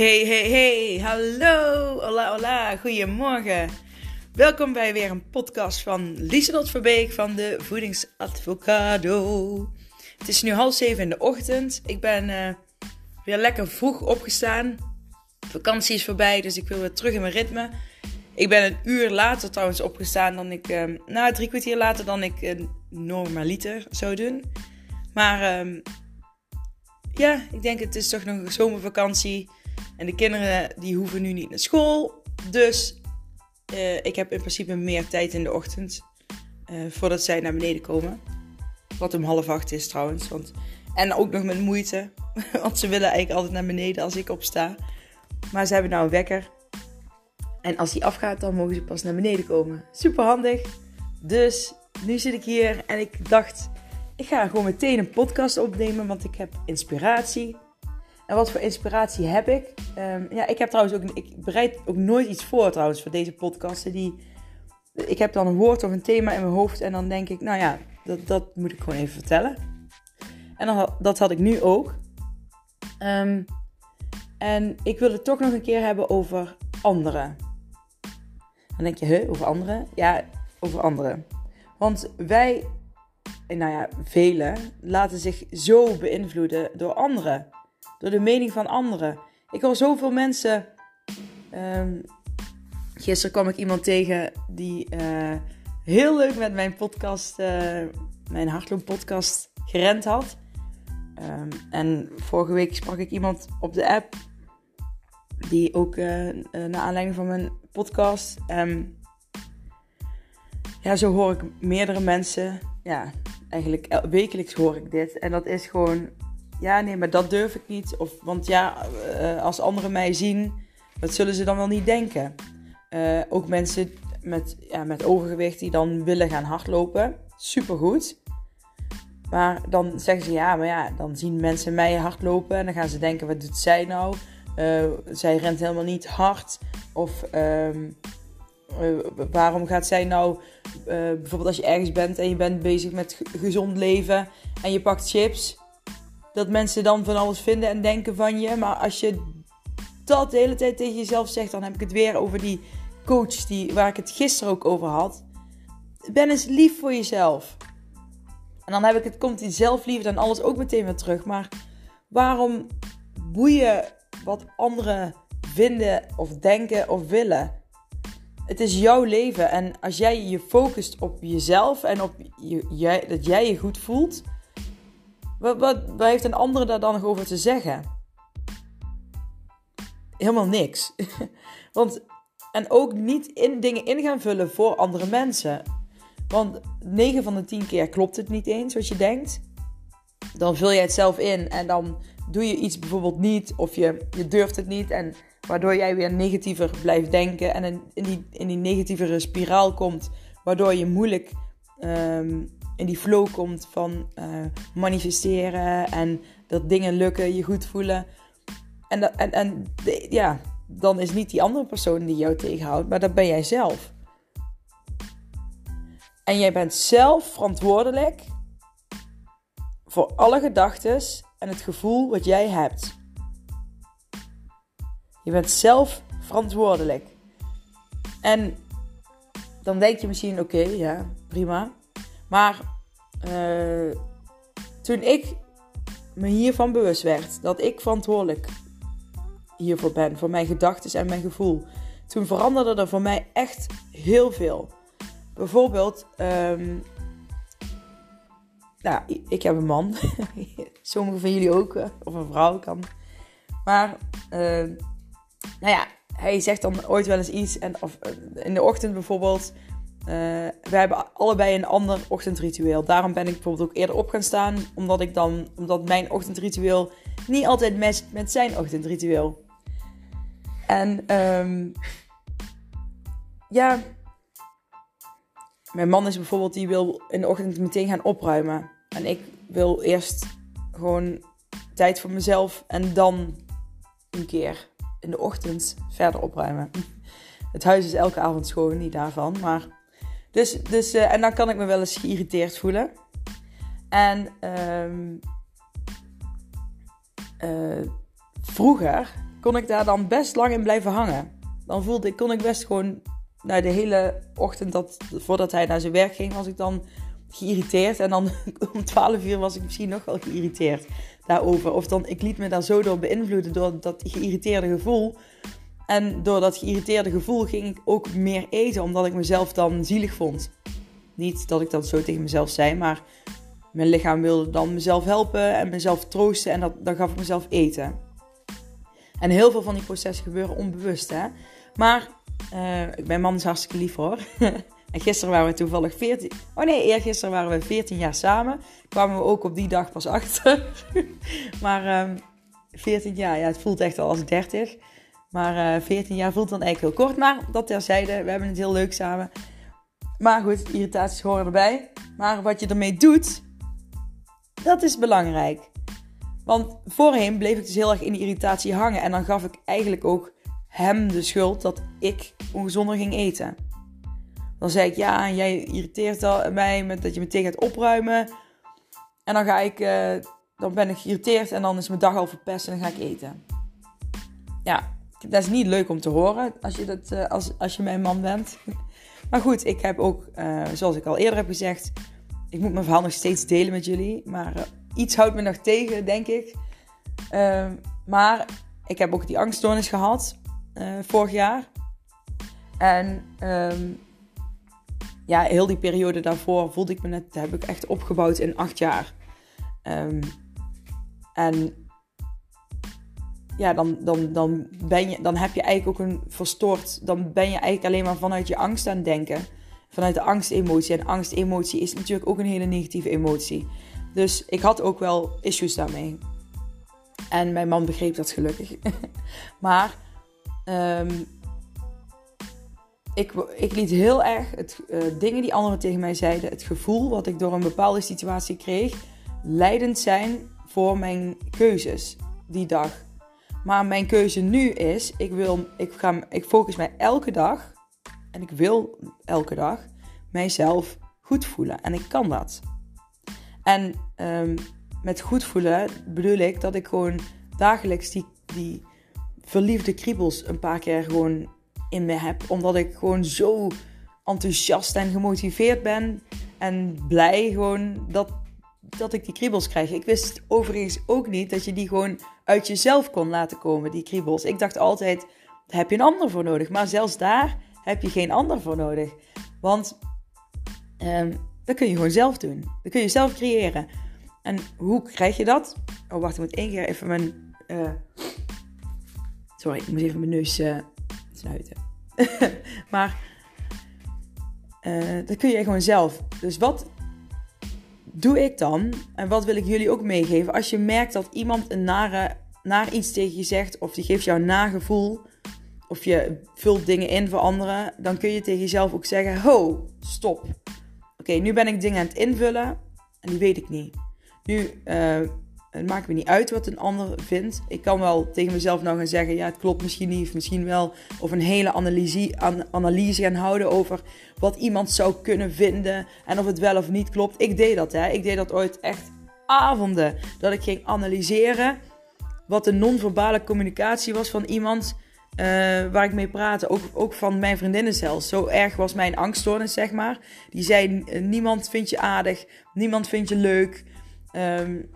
Hey, hey, hey, hallo, hola, hola, goedemorgen. Welkom bij weer een podcast van Lieselot Verbeek van de Voedingsadvocado. Het is nu half zeven in de ochtend. Ik ben uh, weer lekker vroeg opgestaan. Vakantie is voorbij, dus ik wil weer terug in mijn ritme. Ik ben een uur later trouwens opgestaan dan ik, nou drie kwartier later dan ik uh, normaliter zou doen. Maar uh, ja, ik denk het is toch nog een zomervakantie. En de kinderen die hoeven nu niet naar school. Dus uh, ik heb in principe meer tijd in de ochtend. Uh, voordat zij naar beneden komen. Wat om half acht is trouwens. Want, en ook nog met moeite. Want ze willen eigenlijk altijd naar beneden als ik opsta. Maar ze hebben nou een wekker. En als die afgaat, dan mogen ze pas naar beneden komen. Super handig. Dus nu zit ik hier en ik dacht, ik ga gewoon meteen een podcast opnemen, want ik heb inspiratie. En wat voor inspiratie heb ik? Um, ja, ik heb trouwens ook, ik bereid ook nooit iets voor trouwens voor deze podcasten. Die, ik heb dan een woord of een thema in mijn hoofd en dan denk ik, nou ja, dat, dat moet ik gewoon even vertellen. En dan, dat had ik nu ook. Um, en ik wil het toch nog een keer hebben over anderen. Dan denk je, huh, over anderen? Ja, over anderen. Want wij, nou ja, velen, laten zich zo beïnvloeden door anderen. Door de mening van anderen. Ik hoor zoveel mensen. Um, gisteren kwam ik iemand tegen die uh, heel leuk met mijn podcast, uh, mijn hardlooppodcast, gerend had. Um, en vorige week sprak ik iemand op de app. Die ook uh, naar aanleiding van mijn podcast. Um, ja, zo hoor ik meerdere mensen. Ja, eigenlijk wekelijks hoor ik dit. En dat is gewoon ja, nee, maar dat durf ik niet. Of, want ja, uh, als anderen mij zien, wat zullen ze dan wel niet denken? Uh, ook mensen met, ja, met overgewicht die dan willen gaan hardlopen. Supergoed. Maar dan zeggen ze ja, maar ja, dan zien mensen mij hardlopen en dan gaan ze denken: wat doet zij nou? Uh, zij rent helemaal niet hard. Of uh, waarom gaat zij nou, bijvoorbeeld als je ergens bent en je bent bezig met gezond leven en je pakt chips dat mensen dan van alles vinden en denken van je. Maar als je dat de hele tijd tegen jezelf zegt, dan heb ik het weer over die coach die, waar ik het gisteren ook over had. Ben eens lief voor jezelf. En dan heb ik het, komt die zelfliefde en alles ook meteen weer terug. Maar waarom boeien wat anderen vinden of denken of willen? Het is jouw leven en als jij je focust op jezelf en op je, jij, dat jij je goed voelt, wat, wat, wat heeft een andere daar dan nog over te zeggen? Helemaal niks. Want, en ook niet in dingen in gaan vullen voor andere mensen. Want 9 van de 10 keer klopt het niet eens wat je denkt. Dan vul je het zelf in en dan doe je iets bijvoorbeeld niet of je, je durft het niet. En waardoor jij weer negatiever blijft denken en in, die, in die negatievere spiraal komt. Waardoor je moeilijk um, in die flow komt van uh, manifesteren en dat dingen lukken, je goed voelen. En, dat, en, ja, dan is niet die andere persoon die jou tegenhoudt, maar dat ben jij zelf. En jij bent zelf verantwoordelijk voor alle gedachten en het gevoel wat jij hebt. Je bent zelf verantwoordelijk. En dan denk je misschien: oké, ja, prima. Maar uh, toen ik me hiervan bewust werd, dat ik verantwoordelijk hiervoor ben, voor mijn gedachten en mijn gevoel, toen veranderde er voor mij echt heel veel. Bijvoorbeeld, um, nou, ik heb een man, sommigen van jullie ook, of een vrouw kan. Maar, uh, nou ja, hij zegt dan ooit wel eens iets, en, of in de ochtend bijvoorbeeld, we hebben allebei een ander ochtendritueel. Daarom ben ik bijvoorbeeld ook eerder op gaan staan. Omdat, ik dan, omdat mijn ochtendritueel niet altijd matcht met zijn ochtendritueel. En um, ja, mijn man is bijvoorbeeld, die wil in de ochtend meteen gaan opruimen. En ik wil eerst gewoon tijd voor mezelf en dan een keer in de ochtend verder opruimen. Het huis is elke avond schoon, niet daarvan, maar dus, dus, uh, en dan kan ik me wel eens geïrriteerd voelen. En um, uh, vroeger, kon ik daar dan best lang in blijven hangen. Dan voelde ik, kon ik best gewoon, nou, de hele ochtend dat, voordat hij naar zijn werk ging, was ik dan geïrriteerd. En dan om 12 uur was ik misschien nog wel geïrriteerd daarover. Of dan, ik liet me daar zo door beïnvloeden, door dat geïrriteerde gevoel. En door dat geïrriteerde gevoel ging ik ook meer eten, omdat ik mezelf dan zielig vond. Niet dat ik dat zo tegen mezelf zei, maar mijn lichaam wilde dan mezelf helpen en mezelf troosten en dat, dan gaf ik mezelf eten. En heel veel van die processen gebeuren onbewust, hè. Maar uh, mijn man is hartstikke lief hoor. en gisteren waren we toevallig 14... Oh nee, eergisteren waren we 14 jaar samen. Kwamen we ook op die dag pas achter. maar um, ehm, 14 jaar, ja, het voelt echt al als 30. Maar uh, 14 jaar voelt dan eigenlijk heel kort. Maar dat terzijde, we hebben het heel leuk samen. Maar goed, irritaties horen erbij. Maar wat je ermee doet, dat is belangrijk. Want voorheen bleef ik dus heel erg in die irritatie hangen. En dan gaf ik eigenlijk ook hem de schuld dat ik ongezonder ging eten. Dan zei ik, ja, jij irriteert mij met dat je meteen gaat opruimen. En dan ga ik, uh, dan ben ik geïrriteerd en dan is mijn dag al verpest en dan ga ik eten. Ja, dat is niet leuk om te horen als je, dat, uh, als, als je mijn man bent. Maar goed, ik heb ook, uh, zoals ik al eerder heb gezegd, ik moet mijn verhaal nog steeds delen met jullie. Maar uh, iets houdt me nog tegen, denk ik. Uh, maar ik heb ook die angststoornis gehad vorig jaar. En um, ja, heel die periode daarvoor voelde ik me net, heb ik echt opgebouwd in acht jaar. Um, en ja, dan, dan, dan, ben je, dan heb je eigenlijk ook een verstoord. Dan ben je eigenlijk alleen maar vanuit je angst aan het denken. Vanuit de angstemotie. En angstemotie is natuurlijk ook een hele negatieve emotie. Dus ik had ook wel issues daarmee. En mijn man begreep dat gelukkig. maar um, ik, ik liet heel erg het, uh, dingen die anderen tegen mij zeiden, het gevoel wat ik door een bepaalde situatie kreeg, leidend zijn voor mijn keuzes die dag. Maar mijn keuze nu is, ik, wil, ik, ga, ik focus mij elke dag, en ik wil elke dag, mijzelf goed voelen. En ik kan dat. En um, met goed voelen bedoel ik dat ik gewoon dagelijks die, die verliefde kriebels een paar keer gewoon in me heb. Omdat ik gewoon zo enthousiast en gemotiveerd ben. En blij gewoon dat, dat ik die kriebels krijg. Ik wist overigens ook niet dat je die gewoon uit jezelf kon laten komen, die kriebels. Ik dacht altijd, daar heb je een ander voor nodig. Maar zelfs daar heb je geen ander voor nodig. Want um, dat kun je gewoon zelf doen. Dat kun je zelf creëren. En hoe krijg je dat? Oh, wacht, ik moet één keer even mijn... Uh... Sorry, ik moet even mijn neus uh, snuiten. maar uh, dat kun je gewoon zelf. Dus wat doe ik dan? En wat wil ik jullie ook meegeven? Als je merkt dat iemand een nare, naar iets tegen je zegt, of die geeft jou een nagevoel, of je vult dingen in voor anderen, dan kun je tegen jezelf ook zeggen: Ho, stop. Oké, nu ben ik dingen aan het invullen en die weet ik niet. Nu uh, het maakt me niet uit wat een ander vindt. Ik kan wel tegen mezelf nou gaan zeggen: ja, het klopt misschien niet, of misschien wel. Of een hele analyse, analyse gaan houden over wat iemand zou kunnen vinden en of het wel of niet klopt. Ik deed dat, hè. Ik deed dat ooit echt avonden. Dat ik ging analyseren wat de non-verbale communicatie was van iemand uh, waar ik mee praatte. Ook, ook van mijn vriendinnen zelfs. Zo erg was mijn angststoornis, zeg maar. Die zei: niemand vindt je aardig, niemand vindt je leuk. Um,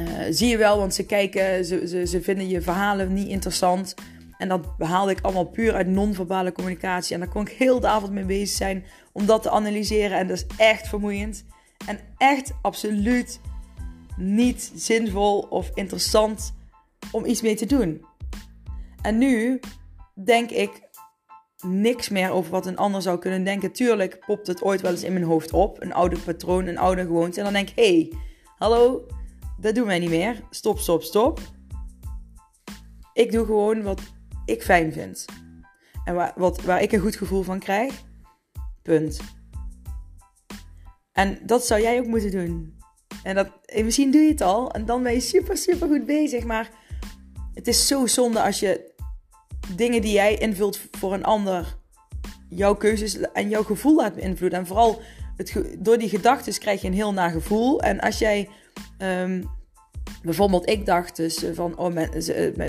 uh, zie je wel, want ze kijken, ze, ze, ze vinden je verhalen niet interessant. En dat behaalde ik allemaal puur uit non-verbale communicatie. En daar kon ik heel de avond mee bezig zijn om dat te analyseren. En dat is echt vermoeiend. En echt absoluut niet zinvol of interessant om iets mee te doen. En nu denk ik niks meer over wat een ander zou kunnen denken. Tuurlijk popt het ooit wel eens in mijn hoofd op. Een oude patroon, een oude gewoonte. En dan denk ik, hé, hey, hallo, dat doen wij niet meer. Stop, stop, stop. Ik doe gewoon wat ik fijn vind. En waar, wat, waar ik een goed gevoel van krijg. Punt. En dat zou jij ook moeten doen. En, dat, en misschien doe je het al. En dan ben je super, super goed bezig. Maar het is zo zonde als je dingen die jij invult voor een ander. Jouw keuzes en jouw gevoel laat beïnvloeden. En vooral het, door die gedachten krijg je een heel nagevoel. En als jij um, bijvoorbeeld, ik dacht dus van, oh,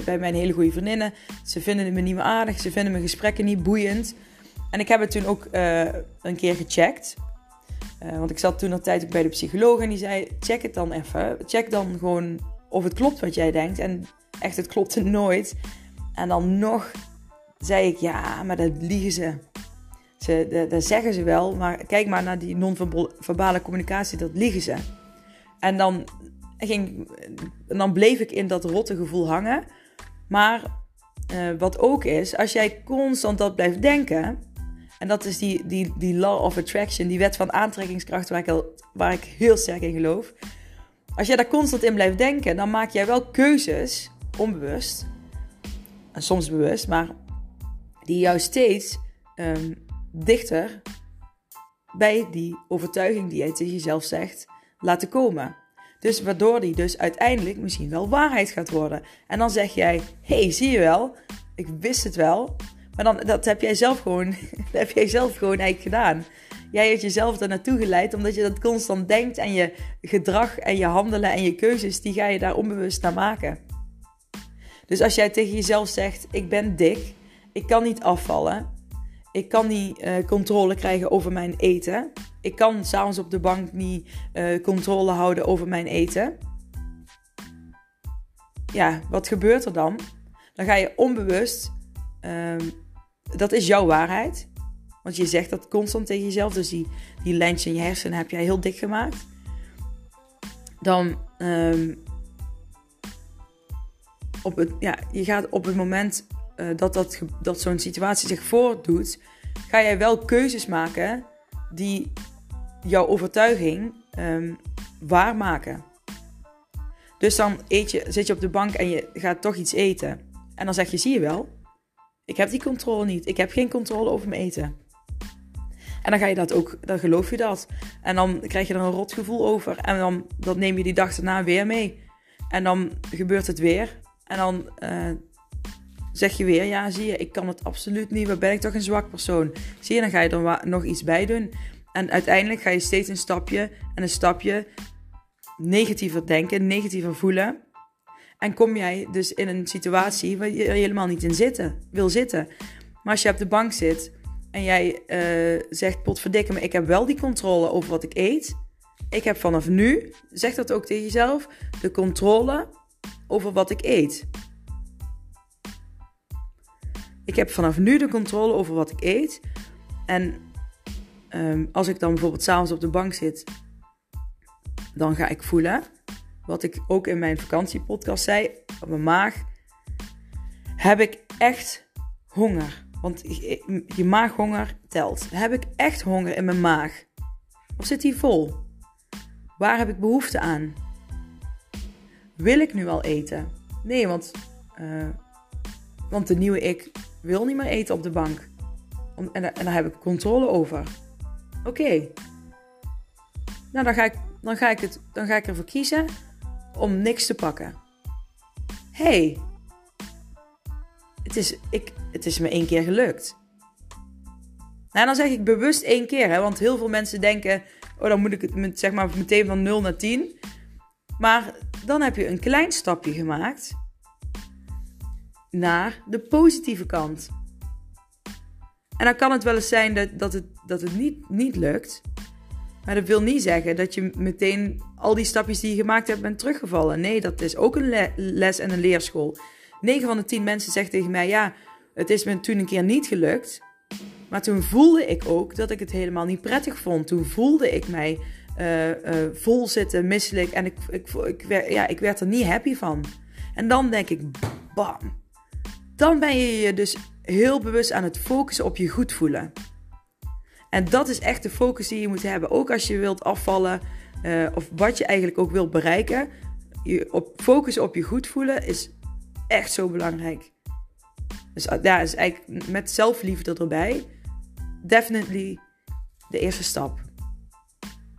bij mijn hele goede vriendinnen, ze vinden me niet meer aardig, ze vinden mijn gesprekken niet boeiend. En ik heb het toen ook een keer gecheckt. want ik zat toen nog tijd bij de psycholoog en die zei: check het dan even. Check dan gewoon of het klopt wat jij denkt. En echt, het klopte nooit. En dan nog zei ik, ja, maar dat liegen ze. ze dat, zeggen ze wel, maar kijk maar naar die non-verbale communicatie, dat liegen ze. En dan, ging, dan bleef ik in dat rotte gevoel hangen. Maar uh, wat ook is, als jij constant dat blijft denken, en dat is die, die, die law of attraction, die wet van aantrekkingskracht waar ik, al, waar ik heel sterk in geloof. Als jij daar constant in blijft denken, dan maak jij wel keuzes, onbewust, en soms bewust, maar die jou steeds um, dichter bij die overtuiging die jij tegen jezelf zegt laten komen. Dus waardoor die dus uiteindelijk misschien wel waarheid gaat worden. En dan zeg jij: hey, zie je wel, ik wist het wel. Maar dan, dat heb jij zelf gewoon, dat heb jij zelf gewoon eigenlijk gedaan. Jij hebt jezelf er naartoe geleid omdat je dat constant denkt en je gedrag en je handelen en je keuzes, die ga je daar onbewust naar maken. Dus als jij tegen jezelf zegt: Ik ben dik, ik kan niet afvallen, ik kan niet uh, controle krijgen over mijn eten, ik kan s'avonds op de bank niet uh, controle houden over mijn eten. Ja, wat gebeurt er dan? Dan ga je onbewust, uh, dat is jouw waarheid. Want je zegt dat constant tegen jezelf. Dus die, die in je hersenen heb jij heel dik gemaakt. Dan um, op het, ja, je gaat op het moment uh, dat, dat, dat zo'n situatie zich voordoet, ga jij wel keuzes maken die jouw overtuiging um, waarmaken. Dus dan eet je, zit je op de bank en je gaat toch iets eten. En dan zeg je, zie je wel, ik heb die controle niet. Ik heb geen controle over mijn eten. En dan ga je dat ook, dan geloof je dat. En dan krijg je er een rot gevoel over. En dan neem je die dag daarna weer mee. En dan gebeurt het weer. En dan uh, zeg je weer, ja zie je, ik kan het absoluut niet. Wat ben ik toch een zwak persoon. Zie je, dan ga je er nog iets bij doen. En uiteindelijk ga je steeds een stapje en een stapje negatiever denken, negatiever voelen. En kom jij dus in een situatie waar je helemaal niet in zitten, wil zitten. Maar als je op de bank zit en jij uh, zegt, potverdikke me, ik heb wel die controle over wat ik eet. Ik heb vanaf nu, zeg dat ook tegen jezelf, de controle over wat ik eet. Ik heb vanaf nu de controle over wat ik eet. En um, als ik dan bijvoorbeeld s'avonds op de bank zit, dan ga ik voelen, wat ik ook in mijn vakantiepodcast zei, op mijn maag, heb ik echt honger. Want je maaghonger telt. Heb ik echt honger in mijn maag? Of zit die vol? Waar heb ik behoefte aan? Wil ik nu al eten? Nee, want, uh, want de nieuwe ik wil niet meer eten op de bank. Om, en, daar heb ik controle over. Oké. Nou, dan ga, ik, dan, ga ik het, dan ga ik ervoor kiezen om niks te pakken. hey, het is, ik, het is me één keer gelukt. Nou, dan zeg ik bewust één keer, hè, want heel veel mensen denken: oh, dan moet ik het zeg maar meteen van 0 naar 10. Maar dan heb je een klein stapje gemaakt naar de positieve kant. En dan kan het wel eens zijn dat, dat het, dat het niet, niet lukt. Maar dat wil niet zeggen dat je meteen al die stapjes die je gemaakt hebt bent teruggevallen. Nee, dat is ook een les en een leerschool. 9 van de 10 mensen zegt tegen mij: Ja, het is me toen een keer niet gelukt. Maar toen voelde ik ook dat ik het helemaal niet prettig vond. Toen voelde ik mij uh, uh, vol zitten, misselijk. En ik, ik, ik, ja, ik werd er niet happy van. En dan denk ik: bam. Dan ben je je dus heel bewust aan het focussen op je goed voelen. En dat is echt de focus die je moet hebben. Ook als je wilt afvallen uh, of wat je eigenlijk ook wilt bereiken. Je op, focussen op je goed voelen is echt zo belangrijk. Dus daar ja, is eigenlijk met zelfliefde erbij. Definitely de eerste stap.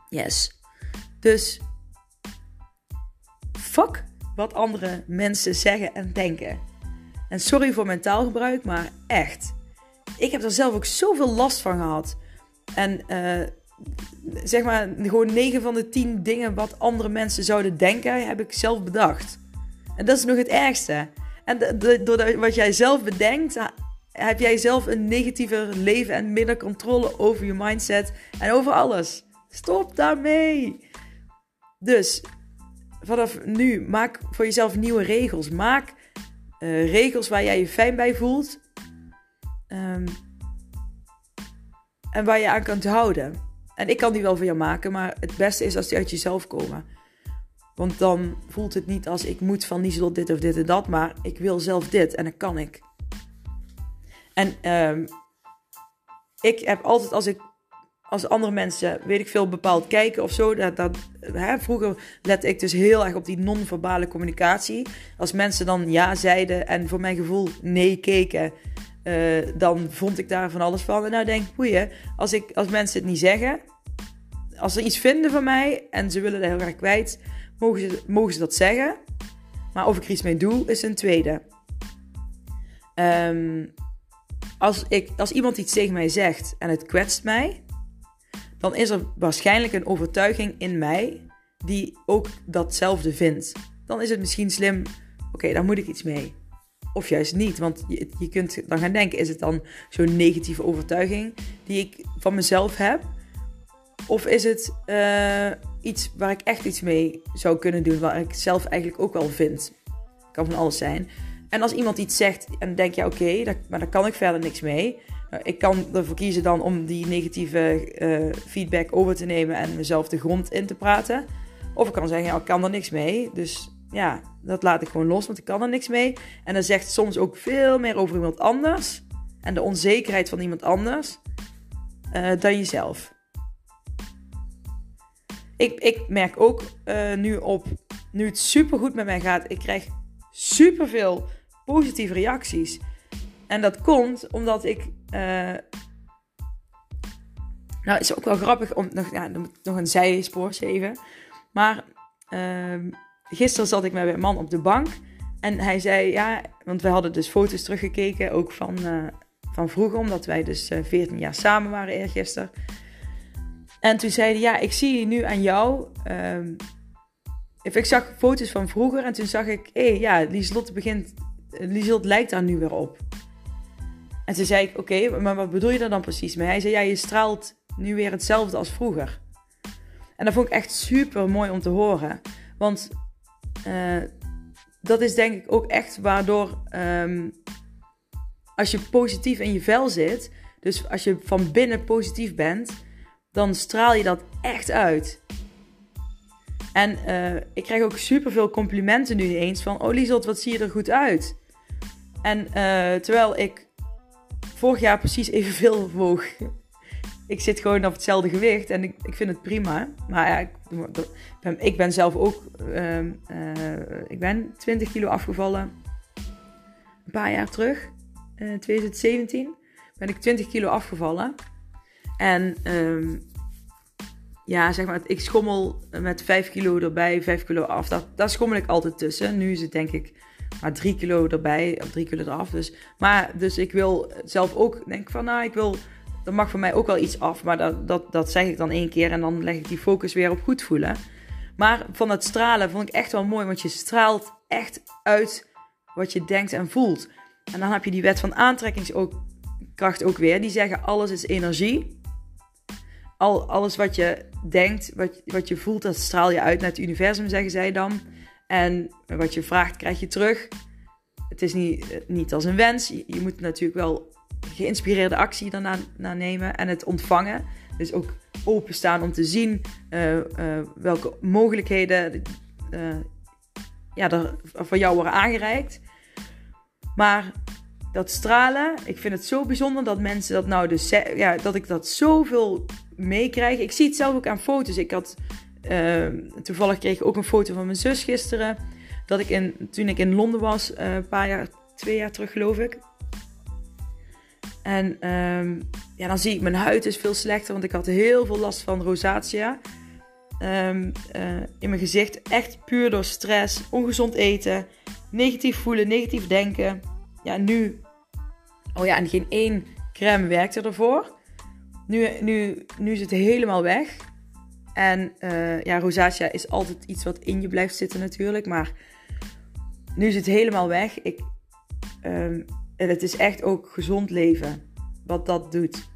Yes. Dus fuck wat andere mensen zeggen en denken. En sorry voor mijn taalgebruik, maar echt. Ik heb er zelf ook zoveel last van gehad. En uh, zeg maar, gewoon 9 van de 10 dingen wat andere mensen zouden denken, heb ik zelf bedacht. En dat is nog het ergste. En door wat jij zelf bedenkt, heb jij zelf een negatiever leven en minder controle over je mindset en over alles. Stop daarmee. Dus vanaf nu, maak voor jezelf nieuwe regels. Maak uh, regels waar jij je fijn bij voelt. Um, en waar je aan kunt houden. En ik kan die wel voor jou maken, maar het beste is als die uit jezelf komen. Want dan voelt het niet als ik moet van Nieselot dit of dit en dat, maar ik wil zelf dit en dat kan ik. En um, ik heb altijd als ik als andere mensen, weet ik veel, bepaald kijken of zo. Dat, dat, hè, vroeger lette ik dus heel erg op die non-verbale communicatie. Als mensen dan ja zeiden en voor mijn gevoel nee keken, uh, dan vond ik daar van alles van. En nou denk ik, als, ik, als mensen het niet zeggen, als ze iets vinden van mij en ze willen dat heel erg kwijt, mogen ze, mogen ze dat zeggen. Maar of ik er iets mee doe, is een tweede. Um, als, ik, als iemand iets tegen mij zegt en het kwetst mij, dan is er waarschijnlijk een overtuiging in mij die ook datzelfde vindt. Dan is het misschien slim, oké, daar moet ik iets mee. Of juist niet, want je, kunt dan gaan denken, is het dan zo'n negatieve overtuiging die ik van mezelf heb? Of is het uh, iets waar ik echt iets mee zou kunnen doen, waar ik zelf eigenlijk ook wel vind? Kan van alles zijn. En als iemand iets zegt en denk je, oké, okay, maar daar kan ik verder niks mee. Nou, ik kan ervoor kiezen dan om die negatieve uh, feedback over te nemen en mezelf de grond in te praten. Of ik kan zeggen, ja, ik kan er niks mee. Dus ja, dat laat ik gewoon los, want ik kan er niks mee. En dat zegt soms ook veel meer over iemand anders en de onzekerheid van iemand anders uh, dan jezelf. Ik, ik merk ook nu op, nu het super goed met mij gaat, ik krijg super veel positieve reacties. En dat komt omdat ik. Uh, nou, is ook wel grappig om nog, ja, nog een zijspoor even. Maar uh, gisteren zat ik met mijn man op de bank. En hij zei, ja, want we hadden dus foto's teruggekeken, ook van, uh, van vroeger, omdat wij dus 14 jaar samen waren eergisteren. En toen zei hij, ja, ik zie nu aan jou. Uh, ik zag foto's van vroeger en toen zag ik, hé, hey, ja, Lieselotte begint Lieselt lijkt daar nu weer op. En toen zei ik, oké, maar wat bedoel je daar dan precies mee? Hij zei, ja, je straalt nu weer hetzelfde als vroeger. En dat vond ik echt super mooi om te horen. Want uh, dat is denk ik ook echt waardoor um, als je positief in je vel zit, dus als je van binnen positief bent, dan straal je dat echt uit. En uh, ik krijg ook super veel complimenten nu eens van, oh Lieselt, wat zie je er goed uit. En uh, terwijl ik vorig jaar precies evenveel woog. ik zit gewoon op hetzelfde gewicht en ik, ik vind het prima. Maar ja, ik, ben, ik ben zelf ook. Uh, uh, ik ben 20 kilo afgevallen. Een paar jaar terug. In 2017 ben ik 20 kilo afgevallen. En um, ja, zeg maar, ik schommel met 5 kilo erbij, 5 kilo af. Daar, daar schommel ik altijd tussen. Nu is het denk ik maar drie kilo erbij of drie kilo eraf. Dus, maar, dus ik wil zelf ook denk van, nou, ik wil, er mag voor mij ook wel iets af. Maar dat, dat, dat zeg ik dan één keer en dan leg ik die focus weer op goed voelen. Maar van het stralen vond ik echt wel mooi, want je straalt echt uit wat je denkt en voelt. En dan heb je die wet van aantrekkingskracht ook weer. Die zeggen alles is energie. Al, alles wat je denkt, wat, wat je voelt, dat straal je uit naar het universum, zeggen zij dan. En wat je vraagt, krijg je terug. Het is niet, niet als een wens. Je, moet natuurlijk wel geïnspireerde actie daarna nemen en het ontvangen. Dus ook openstaan om te zien uh, uh, welke mogelijkheden uh, ja, er voor jou worden aangereikt. Maar dat stralen, ik vind het zo bijzonder dat mensen dat nou dus ja, dat ik dat zoveel meekrijg. Ik zie het zelf ook aan foto's. Ik had Ehm, toevallig kreeg ik ook een foto van mijn zus gisteren. Dat ik in, toen ik in Londen was, uh, een paar jaar, twee jaar terug geloof ik. En um, ja, dan zie ik mijn huid is veel slechter, want ik had heel veel last van rosacea. Um, uh, in mijn gezicht. Echt puur door stress, ongezond eten, negatief voelen, negatief denken. Ja, nu. Oh ja, en geen één crème werkte ervoor. Nu, nu, nu is het helemaal weg. En uh, ja, rosacea is altijd iets wat in je blijft zitten natuurlijk. Maar nu is het helemaal weg. Ik, um, en het is echt ook gezond leven wat dat doet.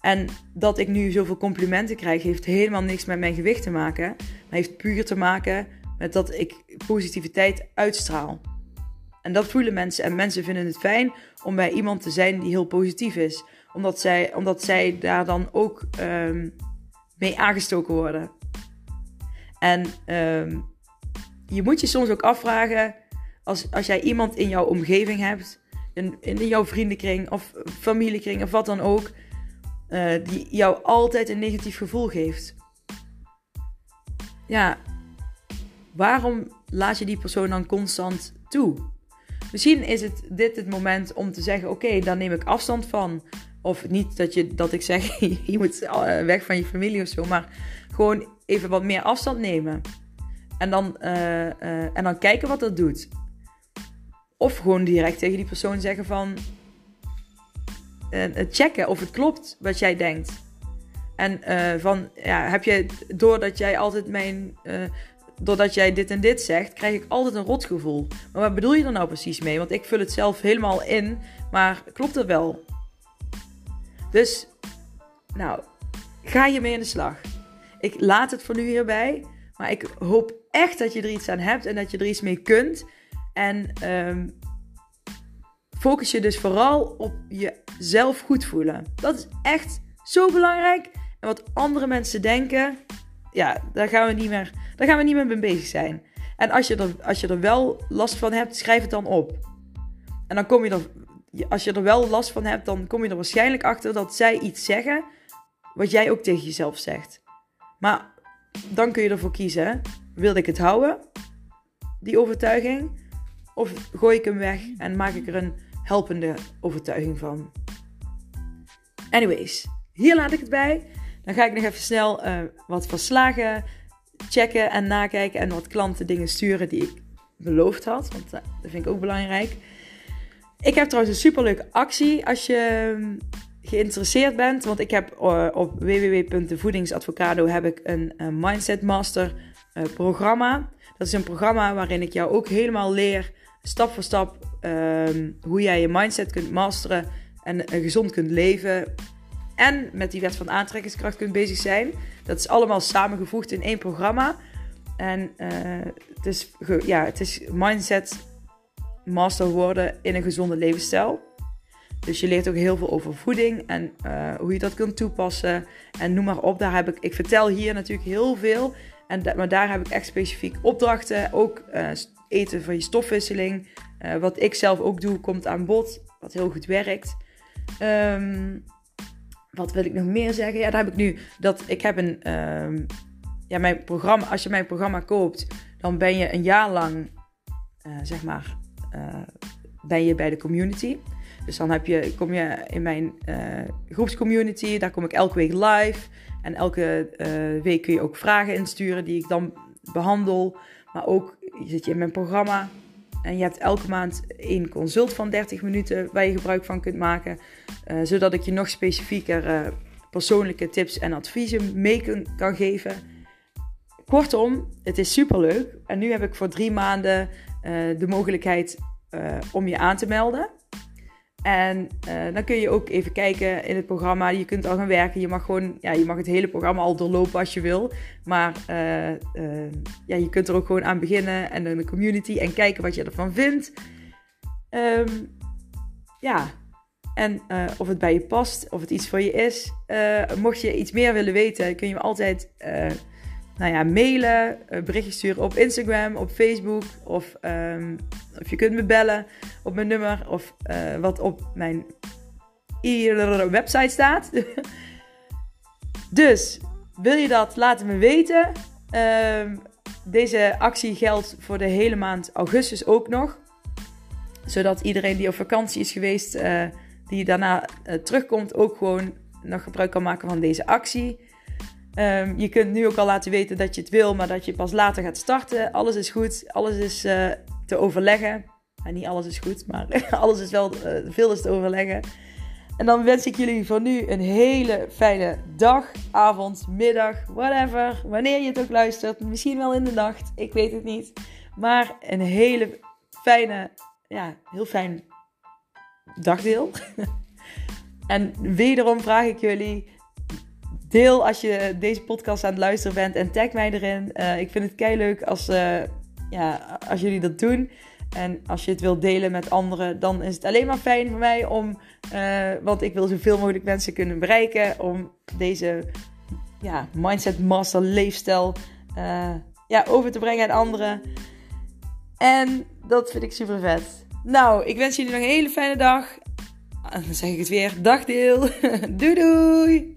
En dat ik nu zoveel complimenten krijg, heeft helemaal niks met mijn gewicht te maken. Maar heeft puur te maken met dat ik positiviteit uitstraal. En dat voelen mensen. En mensen vinden het fijn om bij iemand te zijn die heel positief is. Omdat zij, omdat zij daar dan ook um, mee aangestoken worden. En um, je moet je soms ook afvragen, als, als jij iemand in jouw omgeving hebt, in, in jouw vriendenkring of familiekring of wat dan ook, uh, die jou altijd een negatief gevoel geeft. Ja, waarom laat je die persoon dan constant toe? Misschien is het dit het moment om te zeggen: Oké, dan neem ik afstand van. Of niet dat, je, dat ik zeg: Je moet eh, weg van je familie of zo. Maar gewoon even wat meer afstand nemen. En dan, uh, uh, en dan kijken wat dat doet. Of gewoon direct tegen die persoon zeggen van... checken of het klopt wat jij denkt. En van, ja, heb je, doordat jij altijd mijn, doordat jij dit en dit zegt, krijg ik altijd een rotgevoel. Maar wat bedoel je er nou precies mee? Want ik vul het zelf helemaal in, maar klopt het wel? Dus, nou, ga je mee in de slag. Ik laat het voor nu hierbij. Maar ik hoop echt dat je er iets aan hebt en dat je er iets mee kunt. En um, focus je dus vooral op jezelf goed voelen. Dat is echt zo belangrijk. En wat andere mensen denken, ja, daar gaan we niet meer, daar gaan we niet meer mee bezig zijn. En als je, er, als je er wel last van hebt, schrijf het dan op. En dan kom je er, als je er wel last van hebt, dan kom je er waarschijnlijk achter dat zij iets zeggen wat jij ook tegen jezelf zegt. Maar dan kun je ervoor kiezen. Wil ik het houden, die overtuiging? Of gooi ik hem weg en maak ik er een helpende overtuiging van? Anyways, hier laat ik het bij. Dan ga ik nog even snel uh, wat verslagen checken en nakijken. En wat klanten dingen sturen die ik beloofd had. Want uh, dat vind ik ook belangrijk. Ik heb trouwens een superleuke actie. Als je geïnteresseerd bent, want ik heb uh, op www.voedingsadvocado heb ik een, een Mindset Master uh, programma. Dat is een programma waarin ik jou ook helemaal leer, stap voor stap, uh, hoe jij je mindset kunt masteren en gezond kunt leven. En met die wet van aantrekkingskracht kunt bezig zijn. Dat is allemaal samengevoegd in één programma. En het, is, ja, het is mindset master worden in een gezonde levensstijl. Dus je leert ook heel veel over voeding en uh, hoe je dat kunt toepassen. En noem maar op. Daar heb ik, ik vertel hier natuurlijk heel veel. En maar daar heb ik echt specifiek opdrachten. Ook uh, eten van je stofwisseling. Uh, wat ik zelf ook doe, komt aan bod. Wat heel goed werkt. Um, wat wil ik nog meer zeggen? Ja, daar heb ik nu. Dat ik heb een. Um, ja, mijn programma. Als je mijn programma koopt, dan ben je een jaar lang. zeg maar. Ben je bij de community. Dus dan heb je, kom je in mijn uh, groepscommunity. Daar kom ik elke week live. En elke uh, week kun je ook vragen insturen die ik dan behandel. Maar ook zit je in mijn programma. En je hebt elke maand één consult van 30 minuten waar je gebruik van kunt maken. Zodat ik je nog specifieker persoonlijke tips en adviezen mee kun, kan geven. Kortom, het is super leuk. En nu heb ik voor drie maanden de mogelijkheid om je aan te melden. En uh, dan kun je ook even kijken in het programma. Je kunt al gaan werken. Je mag gewoon, ja, je mag het hele programma al doorlopen als je wil. Maar ja, je kunt er ook gewoon aan beginnen en in de community en kijken wat je ervan vindt. Um, ja, en of het bij je past, of het iets voor je is. mocht je iets meer willen weten, kun je me altijd nou ja, mailen, berichtjes sturen op Instagram, op Facebook. Of, um, of je kunt me bellen op mijn nummer. Of uh, wat op mijn website staat. dus wil je dat, laat het me weten. Um, deze actie geldt voor de hele maand augustus ook nog. Zodat iedereen die op vakantie is geweest, uh, die daarna terugkomt, ook gewoon nog gebruik kan maken van deze actie. Um, je kunt nu ook al laten weten dat je het wil, maar dat je pas later gaat starten. Alles is goed, alles is uh, te overleggen. niet alles is goed, maar alles is wel, uh, veel te overleggen. En dan wens ik jullie voor nu een hele fijne dag, avond, middag, whatever. Wanneer je het ook luistert. Misschien wel in de nacht. Ik weet het niet. Maar een hele fijne, ja, heel fijn dagdeel. en wederom vraag ik jullie. Deel als je deze podcast aan het luisteren bent en tag mij erin. Uh, ik vind het kei leuk als, uh, ja, als jullie dat doen. En als je het wilt delen met anderen, dan is het alleen maar fijn voor mij om, uh, want ik wil zoveel mogelijk mensen kunnen bereiken om deze ja, mindset master leefstijl ja, over te brengen aan anderen. En dat vind ik super vet. Nou, ik wens jullie nog een hele fijne dag. Dan zeg ik het weer. Dagdeel. doei doei.